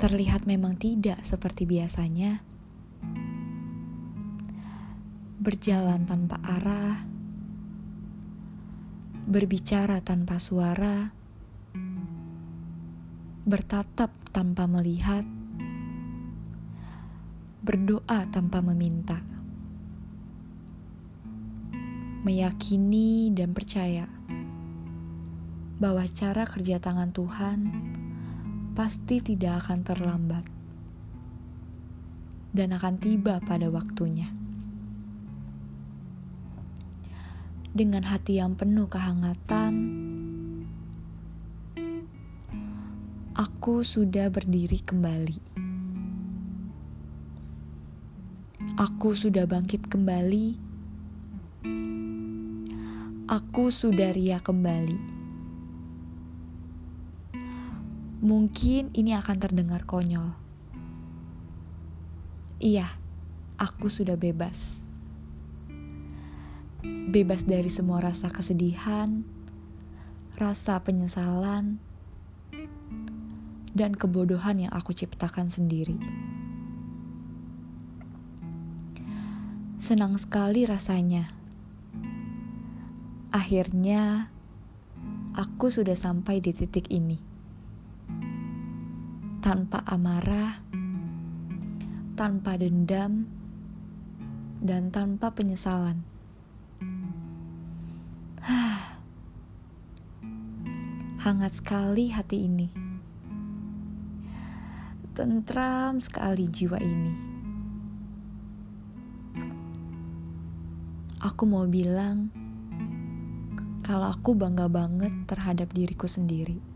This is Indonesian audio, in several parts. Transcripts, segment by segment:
terlihat memang tidak seperti biasanya. Berjalan tanpa arah, berbicara tanpa suara, bertatap tanpa melihat, berdoa tanpa meminta, meyakini dan percaya bahwa cara kerja tangan Tuhan pasti tidak akan terlambat dan akan tiba pada waktunya. Dengan hati yang penuh kehangatan, aku sudah berdiri kembali. Aku sudah bangkit kembali. Aku sudah ria kembali. Mungkin ini akan terdengar konyol. Iya, aku sudah bebas. Bebas dari semua rasa kesedihan, rasa penyesalan, dan kebodohan yang aku ciptakan sendiri. Senang sekali rasanya. Akhirnya, aku sudah sampai di titik ini tanpa amarah, tanpa dendam, dan tanpa penyesalan. Hangat sekali hati ini. Tentram sekali jiwa ini. Aku mau bilang kalau aku bangga banget terhadap diriku sendiri.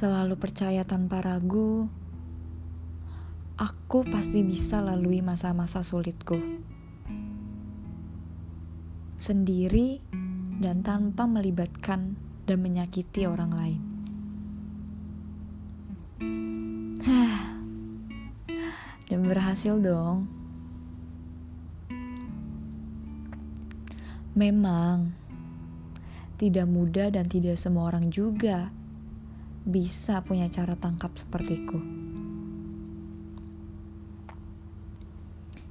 Selalu percaya tanpa ragu, aku pasti bisa lalui masa-masa sulitku. Sendiri dan tanpa melibatkan dan menyakiti orang lain. dan berhasil dong. Memang tidak mudah dan tidak semua orang juga bisa punya cara tangkap sepertiku.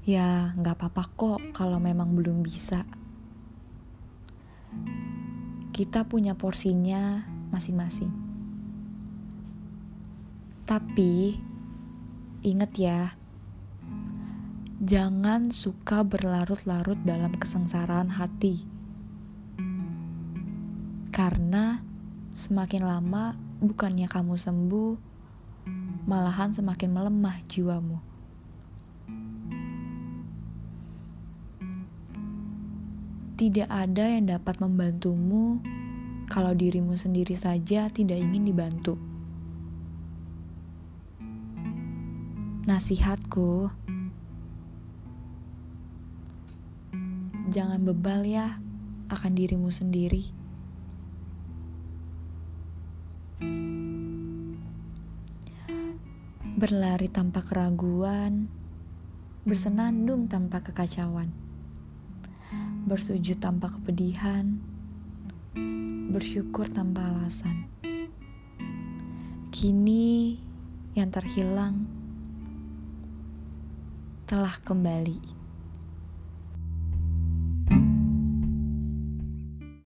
Ya, nggak apa-apa kok kalau memang belum bisa. Kita punya porsinya masing-masing. Tapi, ingat ya, jangan suka berlarut-larut dalam kesengsaraan hati. Karena semakin lama bukannya kamu sembuh, malahan semakin melemah jiwamu. Tidak ada yang dapat membantumu kalau dirimu sendiri saja tidak ingin dibantu. Nasihatku, jangan bebal ya akan dirimu sendiri. Berlari tanpa keraguan, bersenandung tanpa kekacauan, bersujud tanpa kepedihan, bersyukur tanpa alasan. Kini yang terhilang telah kembali.